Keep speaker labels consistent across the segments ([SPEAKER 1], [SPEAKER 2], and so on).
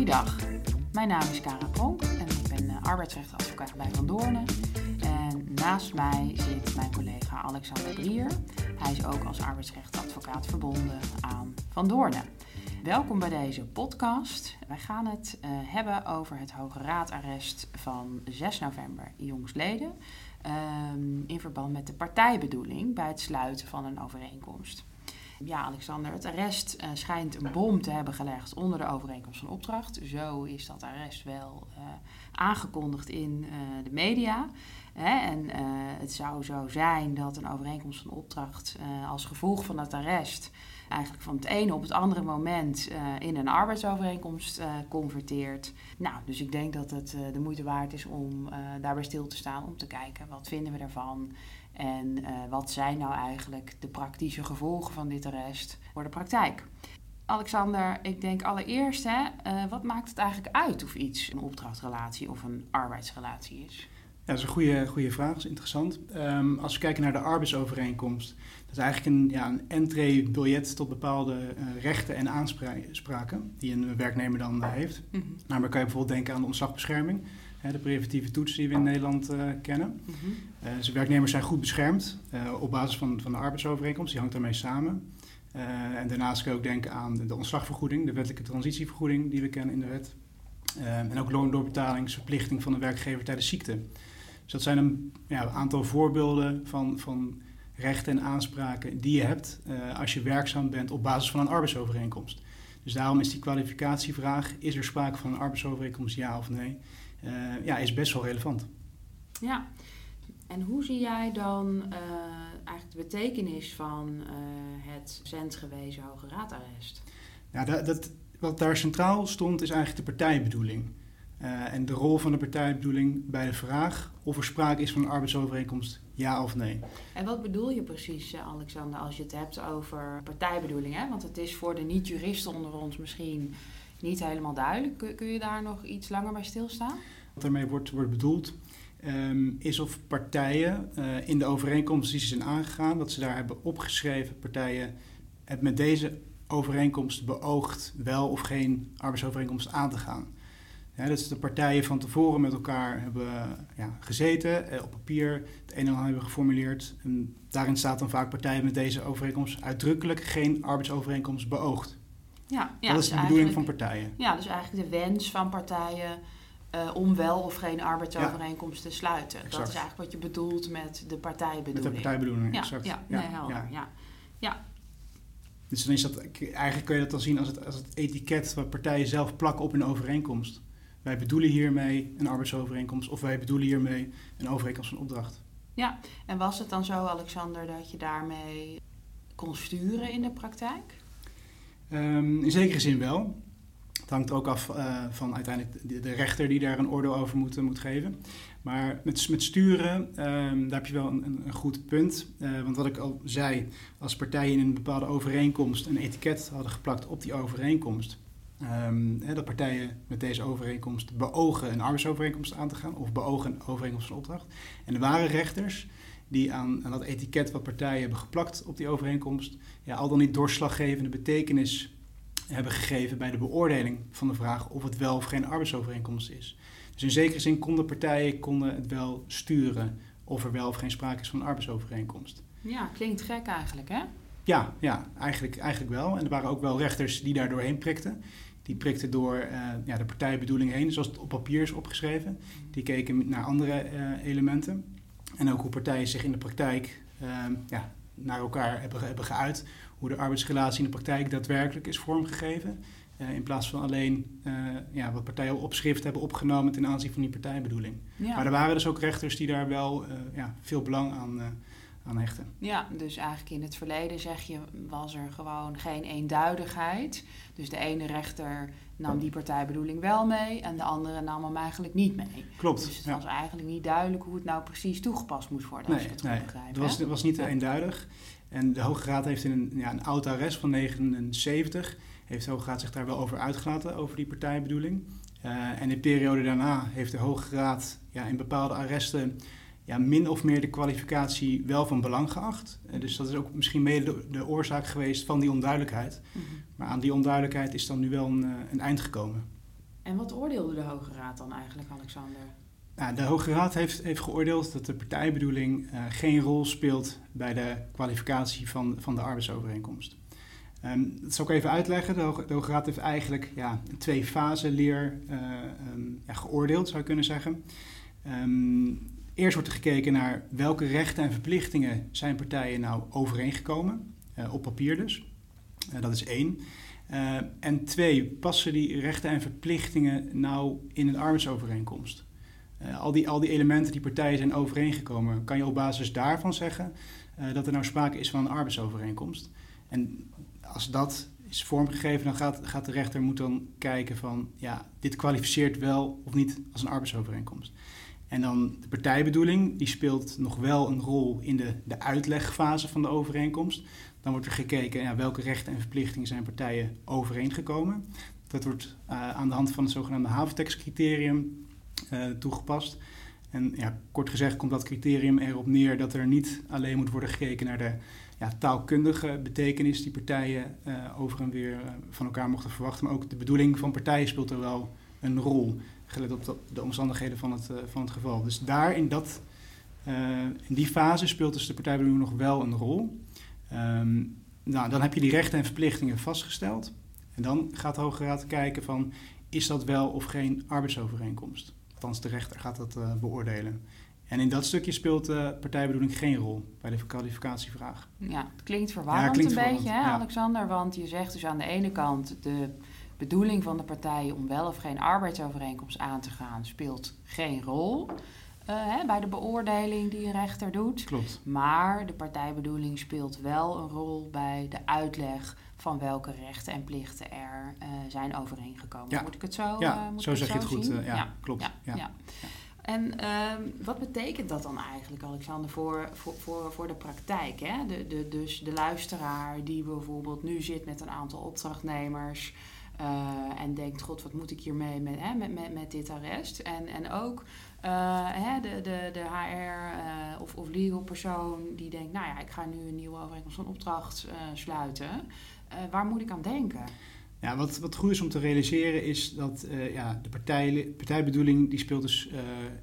[SPEAKER 1] Goeiedag, mijn naam is Kara Pronk en ik ben uh, arbeidsrechtadvocaat bij Van Doornen. En naast mij zit mijn collega Alexander Brier. Hij is ook als arbeidsrechtadvocaat verbonden aan Van Doornen. Welkom bij deze podcast. Wij gaan het uh, hebben over het Hoge Raadarrest van 6 november jongstleden. Um, in verband met de partijbedoeling bij het sluiten van een overeenkomst. Ja, Alexander, het arrest uh, schijnt een bom te hebben gelegd onder de overeenkomst van opdracht. Zo is dat arrest wel uh, aangekondigd in uh, de media. Hè? En het zou zo zijn dat een overeenkomst van opdracht als gevolg van het arrest eigenlijk van het ene op het andere moment in een arbeidsovereenkomst converteert. Nou, dus ik denk dat het de moeite waard is om daarbij stil te staan om te kijken wat vinden we daarvan. En uh, wat zijn nou eigenlijk de praktische gevolgen van dit arrest voor de praktijk? Alexander, ik denk allereerst, hè, uh, wat maakt het eigenlijk uit of iets een opdrachtrelatie of een arbeidsrelatie is?
[SPEAKER 2] Ja, dat is een goede, goede vraag, dat is interessant. Um, als we kijken naar de arbeidsovereenkomst, dat is eigenlijk een, ja, een entree-biljet tot bepaalde uh, rechten en aanspraken die een werknemer dan heeft. Mm -hmm. Kan je bijvoorbeeld denken aan de ontslagbescherming de preventieve toetsen die we in Nederland uh, kennen. Mm -hmm. dus werknemers zijn goed beschermd uh, op basis van, van de arbeidsovereenkomst, die hangt daarmee samen. en daarnaast kun je ook denken aan de, de, ontslagvergoeding, de wettelijke transitievergoeding die we kennen in de wet. en ook loondoorbetalingsverplichting van de werkgever tijdens ziekte. Dus dat zijn een ja, aantal voorbeelden van, van rechten en aanspraken die je hebt als je werkzaam bent op basis van een arbeidsovereenkomst. Dus daarom is die kwalificatievraag, is er sprake van een arbeidsovereenkomst, ja of nee? Uh, ja, is best wel relevant.
[SPEAKER 1] Ja, en hoe zie jij dan uh, eigenlijk de betekenis van uh, het recent gewezen Hoge Raadarrest?
[SPEAKER 2] Ja, dat, dat, wat daar centraal stond is eigenlijk de partijbedoeling. en de rol van de partijbedoeling bij de vraag of er sprake is van een arbeidsovereenkomst, ja of nee.
[SPEAKER 1] En wat bedoel je precies, Alexander, als je het hebt over partijbedoeling? Hè? Want het is voor de niet-juristen onder ons misschien niet helemaal duidelijk. Kun, je daar nog iets langer bij stilstaan?
[SPEAKER 2] Wat daarmee wordt, bedoeld um, is of partijen uh, in de overeenkomst die ze zijn aangegaan, dat ze daar hebben opgeschreven, partijen het met deze overeenkomst beoogt wel of geen arbeidsovereenkomst aan te gaan. Ja, dat is de partijen van tevoren met elkaar hebben ja, gezeten, eh, op papier het een en ander hebben geformuleerd. En daarin staat dan vaak partijen met deze overeenkomst uitdrukkelijk geen arbeidsovereenkomst beoogt.
[SPEAKER 1] Ja, ja,
[SPEAKER 2] dat is dus de bedoeling van partijen.
[SPEAKER 1] Ja, dus eigenlijk de wens van partijen uh, om wel of geen arbeidsovereenkomst ja. te sluiten. Exact. Dat is eigenlijk wat je bedoelt met de partijbedoeling.
[SPEAKER 2] Met de partijbedoeling,
[SPEAKER 1] ja,
[SPEAKER 2] exact.
[SPEAKER 1] Ja, nee, helder. Ja. Ja.
[SPEAKER 2] Dus dan is dat, eigenlijk kun je dat dan zien als het, als het etiket wat partijen zelf plakken op een overeenkomst. Wij bedoelen hiermee een arbeidsovereenkomst of wij bedoelen hiermee een overeenkomst van opdracht.
[SPEAKER 1] Ja, en was het dan zo, Alexander, dat je daarmee kon sturen in de praktijk?
[SPEAKER 2] Um, in zekere zin wel. Het hangt ook af uh, van uiteindelijk de, rechter die daar een oordeel over moet, moet geven. Maar met, met sturen, um, daar heb je wel een, een goed punt. Uh, want wat ik al zei, als partijen in een bepaalde overeenkomst een etiket hadden geplakt op die overeenkomst. Hè, dat partijen met deze overeenkomst beogen een arbeidsovereenkomst aan te gaan of beogen een overeenkomst van opdracht. En er waren rechters die aan, aan dat etiket wat partijen hebben geplakt op die overeenkomst, ja, al dan niet doorslaggevende betekenis hebben gegeven bij de beoordeling van de vraag of het wel of geen arbeidsovereenkomst is. Dus in zekere zin konden partijen konden het wel sturen of er wel of geen sprake is van een arbeidsovereenkomst.
[SPEAKER 1] Ja, klinkt gek eigenlijk, hè?
[SPEAKER 2] Ja, ja eigenlijk, eigenlijk wel. En er waren ook wel rechters die daar doorheen prikten. Die prikten door uh, ja, de partijbedoeling heen, zoals het op papier is opgeschreven. Die keken naar andere uh, elementen. En ook hoe partijen zich in de praktijk uh, ja, naar elkaar hebben, hebben geuit hoe de arbeidsrelatie in de praktijk daadwerkelijk is vormgegeven. Uh, in plaats van alleen uh, ja, wat partijen op schrift hebben opgenomen ten aanzien van die partijbedoeling. Ja. Maar er waren dus ook rechters die daar wel uh, ja, veel belang aan, aan hechten.
[SPEAKER 1] Ja, dus eigenlijk in het verleden zeg je, was er gewoon geen eenduidigheid. Dus de ene rechter nam die partijbedoeling wel mee en de andere nam hem eigenlijk niet mee.
[SPEAKER 2] Klopt.
[SPEAKER 1] Dus het ja. was eigenlijk niet duidelijk hoe het nou precies toegepast moest worden,
[SPEAKER 2] nee,
[SPEAKER 1] als je het
[SPEAKER 2] nee,
[SPEAKER 1] goed begrijpt.
[SPEAKER 2] Het was, het was niet eenduidig. En de Hoge Raad heeft in een, ja, een oud arrest van 79, heeft de Hoge Raad zich daar wel over uitgelaten, over die partijbedoeling. Uh, en in de periode daarna heeft de Hoge Raad ja, in bepaalde arresten ja, min of meer de kwalificatie wel van belang geacht. Uh, dus dat is ook misschien mede de, de, oorzaak geweest van die onduidelijkheid. Mm -hmm. Maar aan die onduidelijkheid is dan nu wel een, uh, een eind gekomen.
[SPEAKER 1] En wat oordeelde de Hoge Raad dan eigenlijk, Alexander?
[SPEAKER 2] Nou, de Hoge Raad heeft, heeft geoordeeld dat de partijbedoeling uh, geen rol speelt bij de kwalificatie van, van de arbeidsovereenkomst. Um, dat zal ik even uitleggen. De Hoge, de Hoge Raad heeft eigenlijk ja, een twee fase leer uh, um, ja, geoordeeld, zou je kunnen zeggen. Um, eerst wordt er gekeken naar welke rechten en verplichtingen zijn partijen nou overeengekomen, uh, op papier dus. Uh, dat is één. Uh, en twee, passen die rechten en verplichtingen nou in een arbeidsovereenkomst? Al, die, al die elementen die partijen zijn overeengekomen, kan je op basis daarvan zeggen dat er nou sprake is van een arbeidsovereenkomst? En als dat is vormgegeven, dan gaat, gaat de rechter moet dan kijken van ja, dit kwalificeert wel of niet als een arbeidsovereenkomst. En dan de partijbedoeling, die speelt nog wel een rol in de, de uitlegfase van de overeenkomst. Dan wordt er gekeken ja, welke rechten en verplichtingen zijn partijen overeengekomen. Dat wordt uh, aan de hand van het zogenaamde haventekstcriterium uh, toegepast. En ja, kort gezegd komt dat criterium erop neer dat er niet alleen moet worden gekeken naar de ja, taalkundige betekenis die partijen uh, over en weer van elkaar mochten verwachten, maar ook de bedoeling van partijen speelt er wel een rol, gelet op de omstandigheden van het, van het geval. Dus daar in, dat, in die fase speelt dus de partijbedoeling nog wel een rol. Um, nou, dan heb je die rechten en verplichtingen vastgesteld. En dan gaat de Hoge Raad kijken van, is dat wel of geen arbeidsovereenkomst? Althans, de rechter gaat dat uh, beoordelen. En in dat stukje speelt de partijbedoeling geen rol bij de kwalificatievraag.
[SPEAKER 1] Ja, het klinkt verwarrend ja, klinkt een verwarrend, beetje, hè, ja. Alexander? Want je zegt dus aan de ene kant de bedoeling van de partijen om wel of geen arbeidsovereenkomst aan te gaan speelt geen rol. Uh, hè, bij de beoordeling die een rechter doet.
[SPEAKER 2] Klopt.
[SPEAKER 1] Maar de partijbedoeling speelt wel een rol bij de uitleg van welke rechten en plichten er uh, zijn overeengekomen.
[SPEAKER 2] Ja.
[SPEAKER 1] Moet ik het zo
[SPEAKER 2] Ja,
[SPEAKER 1] uh, moet
[SPEAKER 2] zo
[SPEAKER 1] ik
[SPEAKER 2] zeg je het goed. ja, klopt.
[SPEAKER 1] Ja,
[SPEAKER 2] Ja.
[SPEAKER 1] ja. En ehm, wat betekent dat dan eigenlijk, Alexander, voor, voor, voor, voor de praktijk? Hè? De, de, dus de luisteraar die bijvoorbeeld nu zit met een aantal opdrachtnemers... Uh, en denkt, god, wat moet ik hiermee met, hè, met, met, met dit arrest? En, en ook uh, hè, de, de, de HR uh, of, of legal persoon die denkt, nou ja, ik ga nu een nieuwe overeenkomst van opdracht sluiten. waar moet ik aan denken?
[SPEAKER 2] Ja, wat, wat goed is om te realiseren is dat ja, de partij, partijbedoeling die speelt dus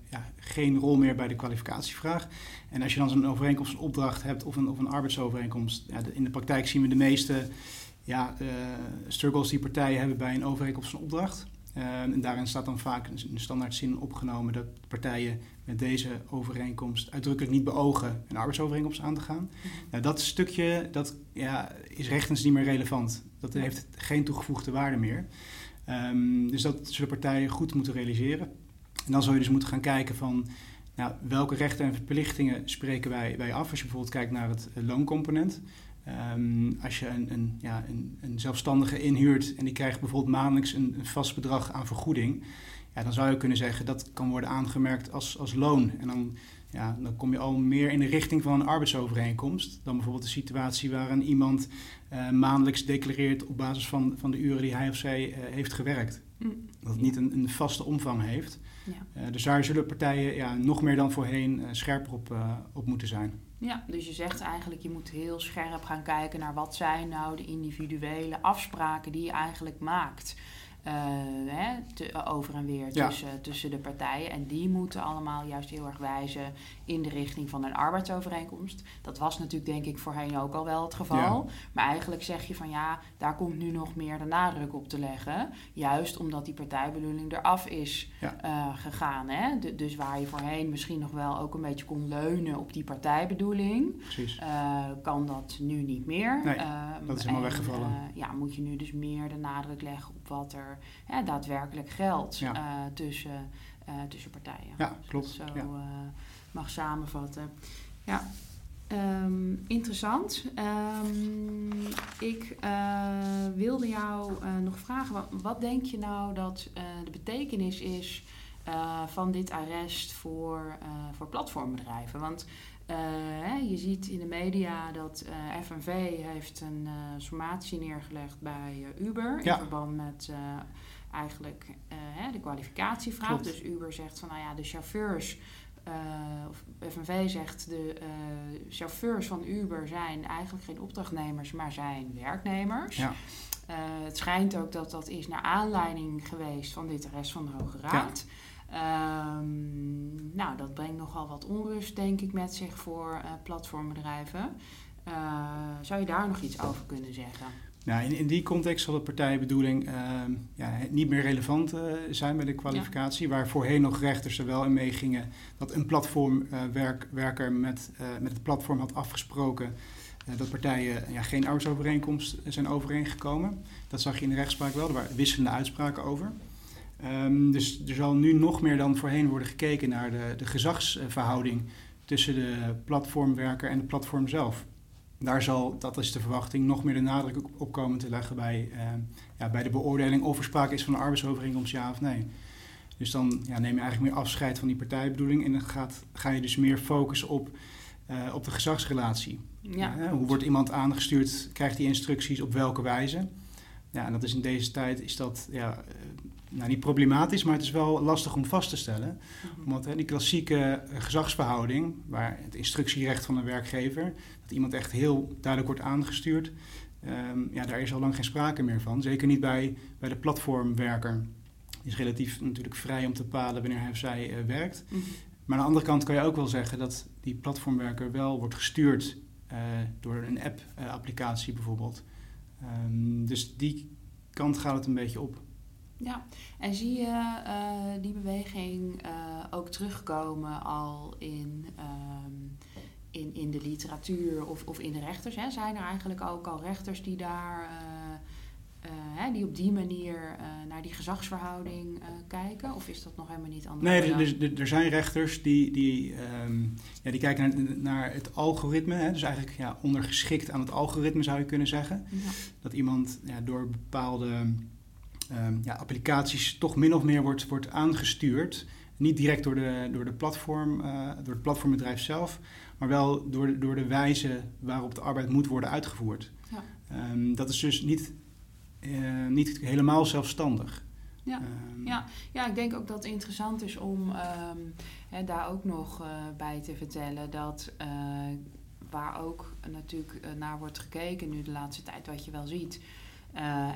[SPEAKER 2] ja, geen rol meer bij de kwalificatievraag. En als je dan zo'n overeenkomst een opdracht hebt of een, of een arbeidsovereenkomst, ja, in de praktijk zien we de meeste ja, struggles die partijen hebben bij een overeenkomst van opdracht. en daarin staat dan vaak een standaard zin opgenomen dat partijen met deze overeenkomst uitdrukkelijk niet beogen een arbeidsovereenkomst aan te gaan. Mm-hmm. Nou, dat stukje dat, ja, is rechtens niet meer relevant. Dat heeft geen toegevoegde waarde meer. Um, dus dat zullen partijen goed moeten realiseren. En dan zul je dus moeten gaan kijken van nou, welke rechten en verplichtingen spreken wij, wij af. Als je bijvoorbeeld kijkt naar het looncomponent. Um, als je een, een, ja, een, een, zelfstandige inhuurt en die krijgt bijvoorbeeld maandelijks een, een vast bedrag aan vergoeding. Ja, dan zou je kunnen zeggen dat kan worden aangemerkt als, als loon. En dan, ja, dan kom je al meer in de richting van een arbeidsovereenkomst dan bijvoorbeeld de situatie waarin iemand uh, maandelijks declareert op basis van, van de uren die hij of zij uh, heeft gewerkt. Mm. Dat het niet een, een vaste omvang heeft. Ja. Uh, dus daar zullen partijen ja, nog meer dan voorheen scherper op, op moeten zijn.
[SPEAKER 1] Ja, dus je zegt eigenlijk je moet heel scherp gaan kijken naar wat zijn nou de individuele afspraken die je eigenlijk maakt. Uh, hè, te, over en weer
[SPEAKER 2] Ja.
[SPEAKER 1] tussen, tussen de partijen. En die moeten allemaal juist heel erg wijzen in de richting van een arbeidsovereenkomst. Dat was natuurlijk denk ik voorheen ook al wel het geval.
[SPEAKER 2] Ja.
[SPEAKER 1] Maar eigenlijk zeg je van ja, daar komt nu nog meer de nadruk op te leggen. Juist omdat die partijbedoeling eraf is
[SPEAKER 2] Ja.
[SPEAKER 1] uh, gegaan. Hè? De- dus waar je voorheen misschien nog wel ook een beetje kon leunen op die partijbedoeling. Uh, kan dat nu niet meer.
[SPEAKER 2] Nee,
[SPEAKER 1] Ehm,
[SPEAKER 2] dat is helemaal
[SPEAKER 1] en,
[SPEAKER 2] weggevallen.
[SPEAKER 1] eh, ja, moet je nu dus meer de nadruk leggen op wat er daadwerkelijk geldt
[SPEAKER 2] Ja.
[SPEAKER 1] eh, tussen, eh, tussen partijen.
[SPEAKER 2] Ja, klopt. Ja.
[SPEAKER 1] zo eh, mag samenvatten. Ja, Ehm, interessant. Ehm, ik wilde jou nog vragen, wat, wat denk je nou dat de betekenis is van dit arrest voor, voor platformbedrijven? Want eh, je ziet in de media dat eh, FNV heeft een eh, sommatie neergelegd bij Uber
[SPEAKER 2] Ja.
[SPEAKER 1] in verband met eigenlijk de kwalificatievraag.
[SPEAKER 2] Klopt.
[SPEAKER 1] Dus Uber zegt van nou ja, de chauffeurs of FNV zegt de chauffeurs van Uber zijn eigenlijk geen opdrachtnemers, maar zijn werknemers.
[SPEAKER 2] Ja.
[SPEAKER 1] het schijnt ook dat dat is naar aanleiding geweest van dit rest van de Hoge Raad. Ehm, nou, dat brengt nogal wat onrust, denk ik, met zich voor platformbedrijven. zou je daar nog iets over kunnen zeggen?
[SPEAKER 2] Nou, in, in die context zal de partijbedoeling uh, ja, niet meer relevant uh, zijn bij de kwalificatie. Waar voorheen nog rechters er wel in meegingen dat een platformwerker met, eh, met het platform had afgesproken dat partijen ja, geen arbeidsovereenkomst zijn overeengekomen. Dat zag je in de rechtspraak wel, er waren wisselende uitspraken over. Um, dus er zal nu nog meer dan voorheen worden gekeken naar de, de gezagsverhouding tussen de platformwerker en het platform zelf daar zal, dat is de verwachting, nog meer de nadruk op komen te leggen bij, uh, ja, bij de beoordeling of er sprake is van een arbeidsovereenkomst, ja of nee. Dus dan ja, neem je eigenlijk meer afscheid van die partijbedoeling en dan gaat, ga je dus meer focussen op, uh, op de gezagsrelatie. Ja. Uh, hoe wordt iemand aangestuurd, krijgt hij instructies, op welke wijze? Ja, en dat is in deze tijd is dat ja, nou, niet problematisch, maar het is wel lastig om vast te stellen. Mhm. Omdat hè, die klassieke gezagsverhouding, waar het instructierecht van een werkgever, dat iemand echt heel duidelijk wordt aangestuurd, um, ja, daar is al lang geen sprake meer van. Zeker niet bij, bij de platformwerker. Die is relatief natuurlijk vrij om te bepalen wanneer hij of zij uh, werkt. Mhm. Maar aan de andere kant kan je ook wel zeggen dat die platformwerker wel wordt gestuurd uh, door een app-applicatie uh, bijvoorbeeld. Um, dus die kant gaat het een beetje op.
[SPEAKER 1] Ja, en zie je uh, die beweging uh, ook terugkomen al in, um, in, in de literatuur of, of in de rechters? Hè? Zijn er eigenlijk ook al rechters die daar uh, hè, die op die manier naar die gezagsverhouding kijken? Of is dat nog helemaal niet anders?
[SPEAKER 2] Nee, er, er, er, zijn rechters die, die, um, ja, die kijken naar, naar het algoritme. Hè? Dus eigenlijk ja, ondergeschikt aan het algoritme zou je kunnen zeggen. Ja. Dat iemand ja, door bepaalde um, ja, applicaties toch min of meer wordt, wordt aangestuurd. Niet direct door, de, door, de platform, uh, door het platformbedrijf zelf, maar wel door de, door de wijze waarop de arbeid moet worden uitgevoerd. Ja. Um, dat is dus niet, uh, niet helemaal zelfstandig.
[SPEAKER 1] Ja. Um, ja. ja, ik denk ook dat het interessant is om hè, daar ook nog uh, bij te vertellen dat waar ook natuurlijk naar wordt gekeken nu de laatste tijd, wat je wel ziet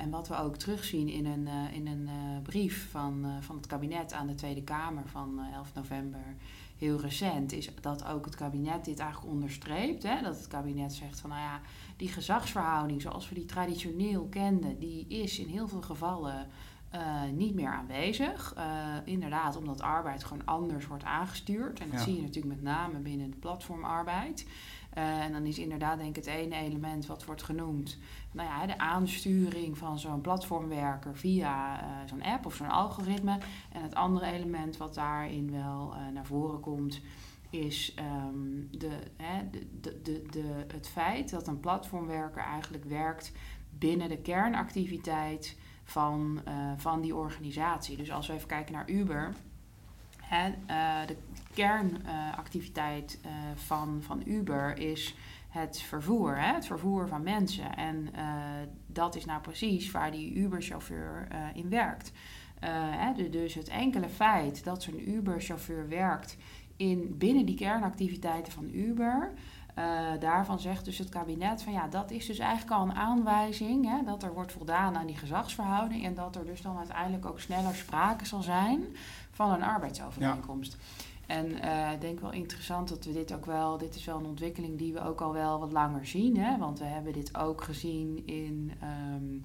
[SPEAKER 1] en wat we ook terugzien in een, uh, in een uh, brief van, van het kabinet aan de Tweede Kamer van 11 november, heel recent, is dat ook het kabinet dit eigenlijk onderstreept. Hè? Dat het kabinet zegt van, nou ja, die gezagsverhouding zoals we die traditioneel kenden, die is in heel veel gevallen niet meer aanwezig. inderdaad, omdat arbeid gewoon anders wordt aangestuurd. En dat zie je natuurlijk met name binnen de platformarbeid. en dan is inderdaad denk ik het ene element wat wordt genoemd nou ja, de aansturing van zo'n platformwerker via uh, zo'n app of zo'n algoritme. En het andere element wat daarin wel uh, naar voren komt, is um, de, hè, de, de, de, het feit dat een platformwerker eigenlijk werkt binnen de kernactiviteit van, uh, van die organisatie. Dus als we even kijken naar Uber. Hè, de kernactiviteit van, van Uber is het vervoer, hè? het vervoer van mensen. En dat is nou precies waar die Uber-chauffeur in werkt. Hè? Dus het enkele feit dat zo'n Uber-chauffeur werkt in, binnen die kernactiviteiten van Uber. Daarvan zegt dus het kabinet van ja, dat is dus eigenlijk al een aanwijzing hè, dat er wordt voldaan aan die gezagsverhouding en dat er dus dan uiteindelijk ook sneller sprake zal zijn van een arbeidsovereenkomst. Ja. En uh, ik denk wel interessant dat we dit ook wel, dit is wel een ontwikkeling die we ook al wel wat langer zien. Hè? Want we hebben dit ook gezien in um,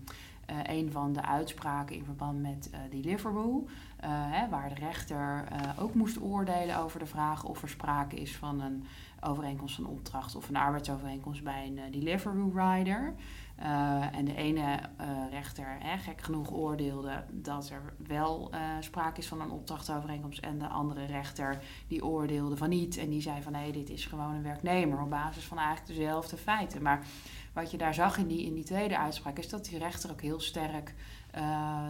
[SPEAKER 1] uh, een van de uitspraken in verband met uh, Deliveroo. Hè, waar de rechter ook moest oordelen over de vraag of er sprake is van een overeenkomst van opdracht of een arbeidsovereenkomst bij een Deliveroo rider. Uh, en de ene uh, rechter, hè, gek genoeg, oordeelde dat er wel uh, sprake is van een opdrachtovereenkomst. En de andere rechter die oordeelde van niet. En die zei van hé, dit is gewoon een werknemer op basis van eigenlijk dezelfde feiten. Maar wat je daar zag in die, in die tweede uitspraak is dat die rechter ook heel sterk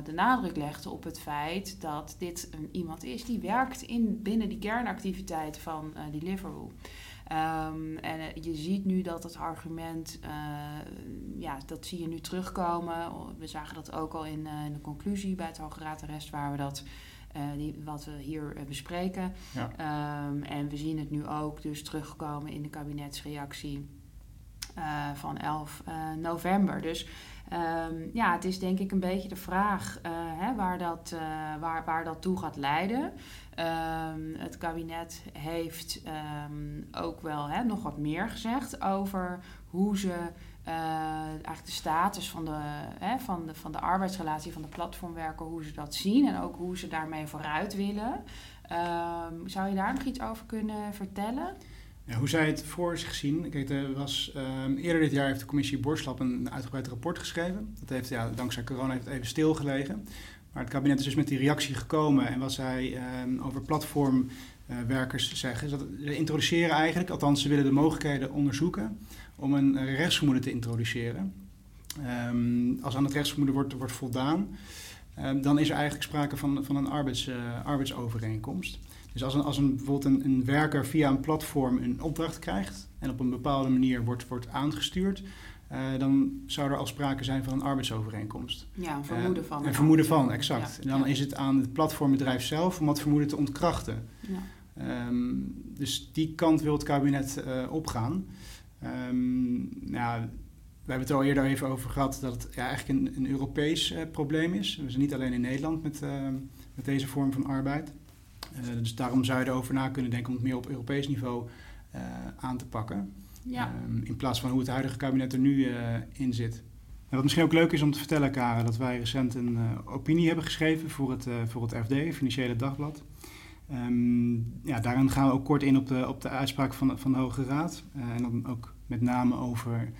[SPEAKER 1] de nadruk legde op het feit dat dit een, iemand is die werkt in, binnen die kernactiviteit van die Deliveroo. Um, en uh, je ziet nu dat het argument, uh, ja, dat zie je nu terugkomen. We zagen dat ook al in, uh, in de conclusie bij het Hoge Raadarrest, waar we dat, die, wat we hier bespreken. Ja. Um, en we zien het nu ook dus terugkomen in de kabinetsreactie van 11 november. Dus Ehm, ja, het is denk ik een beetje de vraag hè, waar, dat, waar, waar dat toe gaat leiden. Ehm, het kabinet heeft ehm, ook wel hè, nog wat meer gezegd over hoe ze eigenlijk de status van de, hè, van, de, van de arbeidsrelatie van de platformwerker, hoe ze dat zien en ook hoe ze daarmee vooruit willen. Zou je daar nog iets over kunnen vertellen?
[SPEAKER 2] Hoe zij het voor zich zien. Er was, um, eerder dit jaar heeft de commissie Borslap een uitgebreid rapport geschreven. Dat heeft, ja, dankzij corona heeft het even stilgelegen. Maar het kabinet is dus met die reactie gekomen. En wat zij um, over platformwerkers uh, zeggen, is dat ze introduceren eigenlijk, althans ze willen de mogelijkheden onderzoeken om een rechtsvermoeden te introduceren. Um, als aan het rechtsvermoeden wordt, wordt voldaan, Ehm, dan is er eigenlijk sprake van, van een arbeids, uh, arbeidsovereenkomst. Dus als, een, als een, bijvoorbeeld een, een, werker via een platform een opdracht krijgt en op een bepaalde manier wordt, wordt aangestuurd, uh, dan zou er al sprake zijn van een arbeidsovereenkomst.
[SPEAKER 1] Ja, een vermoeden van.
[SPEAKER 2] Een vermoeden van, exact. Ja, en dan ja. is het aan het platformbedrijf zelf om dat vermoeden te ontkrachten. Ja. Um, dus die kant wil het kabinet uh, opgaan. Um, nou, we hebben het al eerder even over gehad dat het ja, eigenlijk een, een Europees probleem is. We zijn niet alleen in Nederland met, met deze vorm van arbeid. Uh, dus daarom zou je erover na kunnen denken om het meer op Europees niveau aan te pakken. Ja. Um, in plaats van hoe het huidige kabinet er nu in zit. En wat misschien ook leuk is om te vertellen, Karen, dat wij recent een opinie hebben geschreven voor het, voor het FD, Financiële Dagblad. Um, ja, daarin gaan we ook kort in op de, op de uitspraak van, van de Hoge Raad. en dan ook met name over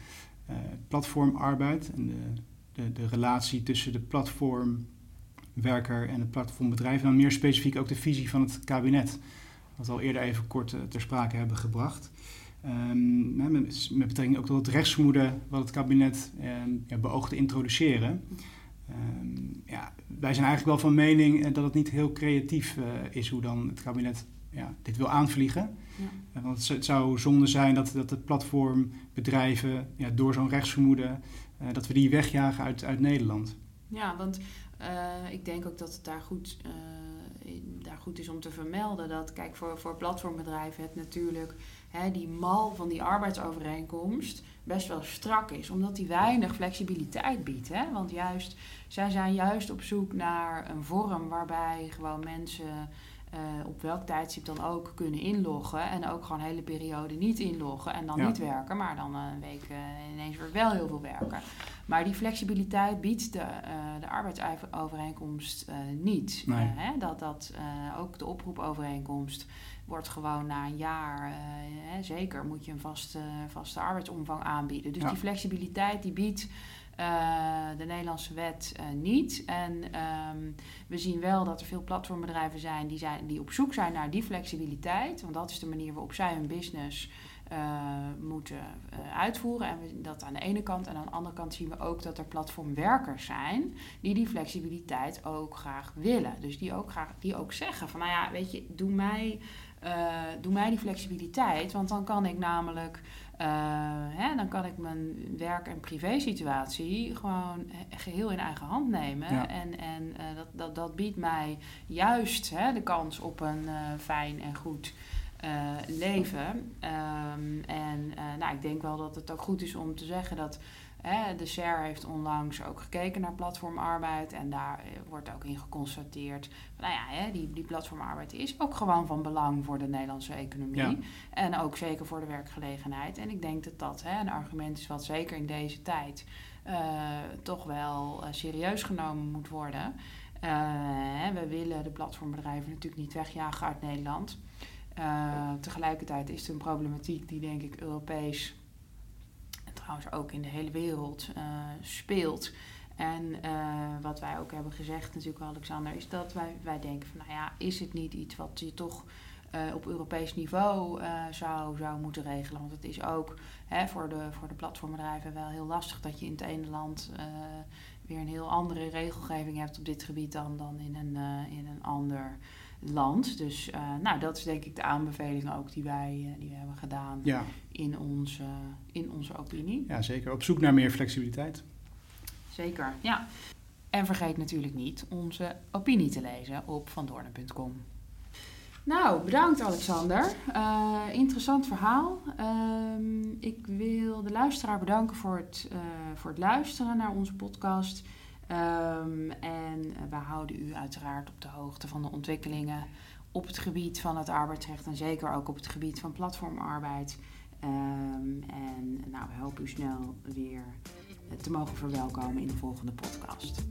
[SPEAKER 2] uh, platformarbeid en de, de, de, relatie tussen de platformwerker en het platformbedrijf. En dan meer specifiek ook de visie van het kabinet, wat we al eerder even kort uh, ter sprake hebben gebracht. Um, met, met, betrekking ook tot het rechtsvermoeden wat het kabinet um, ja, beoogt te introduceren. Um, ja, wij zijn eigenlijk wel van mening eh, dat het niet heel creatief uh, is hoe dan het kabinet ja, dit wil aanvliegen. Ja. Want het zou zonde zijn dat, dat de platformbedrijven ja, door zo'n rechtsvermoeden, uh, dat we die wegjagen uit, uit Nederland.
[SPEAKER 1] Ja, want uh, ik denk ook dat het daar goed, uh, daar goed is om te vermelden. Dat, kijk, voor, voor platformbedrijven het natuurlijk, hè, die mal van die arbeidsovereenkomst best wel strak is. Omdat die weinig flexibiliteit biedt. Hè? Want juist, zij zijn juist op zoek naar een vorm waarbij gewoon mensen uh, op welk tijdstip dan ook kunnen inloggen. En ook gewoon een hele periode niet inloggen en dan ja. niet werken. Maar dan een week uh, ineens weer wel heel veel werken. Maar die flexibiliteit biedt de, uh, de arbeidsovereenkomst niet.
[SPEAKER 2] Nee.
[SPEAKER 1] Hè? Dat, dat ook de oproepovereenkomst wordt gewoon na een jaar, hè, zeker moet je een vaste, vaste arbeidsomvang aanbieden. Dus
[SPEAKER 2] Ja.
[SPEAKER 1] die flexibiliteit die biedt eh, de Nederlandse wet eh, niet. En ehm, we zien wel dat er veel platformbedrijven zijn die, zijn die op zoek zijn naar die flexibiliteit. Want dat is de manier waarop zij hun business eh, moeten uitvoeren. En we, dat aan de ene kant. En aan de andere kant zien we ook dat er platformwerkers zijn die die flexibiliteit ook graag willen. Dus die ook, graag, die ook zeggen van nou ja, weet je, doe mij, doe mij die flexibiliteit. Want dan kan ik namelijk. Uh, hè, dan kan ik mijn werk- en privé-situatie gewoon geheel in eigen hand nemen.
[SPEAKER 2] Ja.
[SPEAKER 1] En, en uh, dat, dat, dat biedt mij juist hè, de kans op een uh, fijn en goed leven. Um, en nou, ik denk wel dat het ook goed is om te zeggen dat hè, de SER heeft onlangs ook gekeken naar platformarbeid. En daar wordt ook in geconstateerd, nou ja, hè, die, die platformarbeid is ook gewoon van belang voor de Nederlandse economie.
[SPEAKER 2] Ja.
[SPEAKER 1] En ook zeker voor de werkgelegenheid. En ik denk dat dat hè, een argument is wat zeker in deze tijd uh, toch wel serieus genomen moet worden. We willen de platformbedrijven natuurlijk niet wegjagen uit Nederland. Uh, tegelijkertijd is het een problematiek die denk ik Europees en trouwens ook in de hele wereld uh, speelt. En uh, wat wij ook hebben gezegd natuurlijk Alexander, is dat wij, wij denken van nou ja, is het niet iets wat je toch op Europees niveau zou, zou moeten regelen. Want het is ook hè, voor, de, voor de platformbedrijven wel heel lastig dat je in het ene land weer een heel andere regelgeving hebt op dit gebied dan, dan in, een, in een ander land. Dus nou, dat is denk ik de aanbeveling ook die wij, die we hebben gedaan
[SPEAKER 2] Ja,
[SPEAKER 1] in, onze, in onze opinie.
[SPEAKER 2] ja, zeker. Op zoek naar meer flexibiliteit.
[SPEAKER 1] Zeker, ja. En vergeet natuurlijk niet onze opinie te lezen op vandoornen.com. Nou, bedankt Alexander. Uh, interessant verhaal. Uh, ik wil de luisteraar bedanken voor het, uh, voor het luisteren naar onze podcast. Um, en we houden u uiteraard op de hoogte van de ontwikkelingen op het gebied van het arbeidsrecht en zeker ook op het gebied van platformarbeid. Um, en nou, we hopen u snel weer te mogen verwelkomen in de volgende podcast.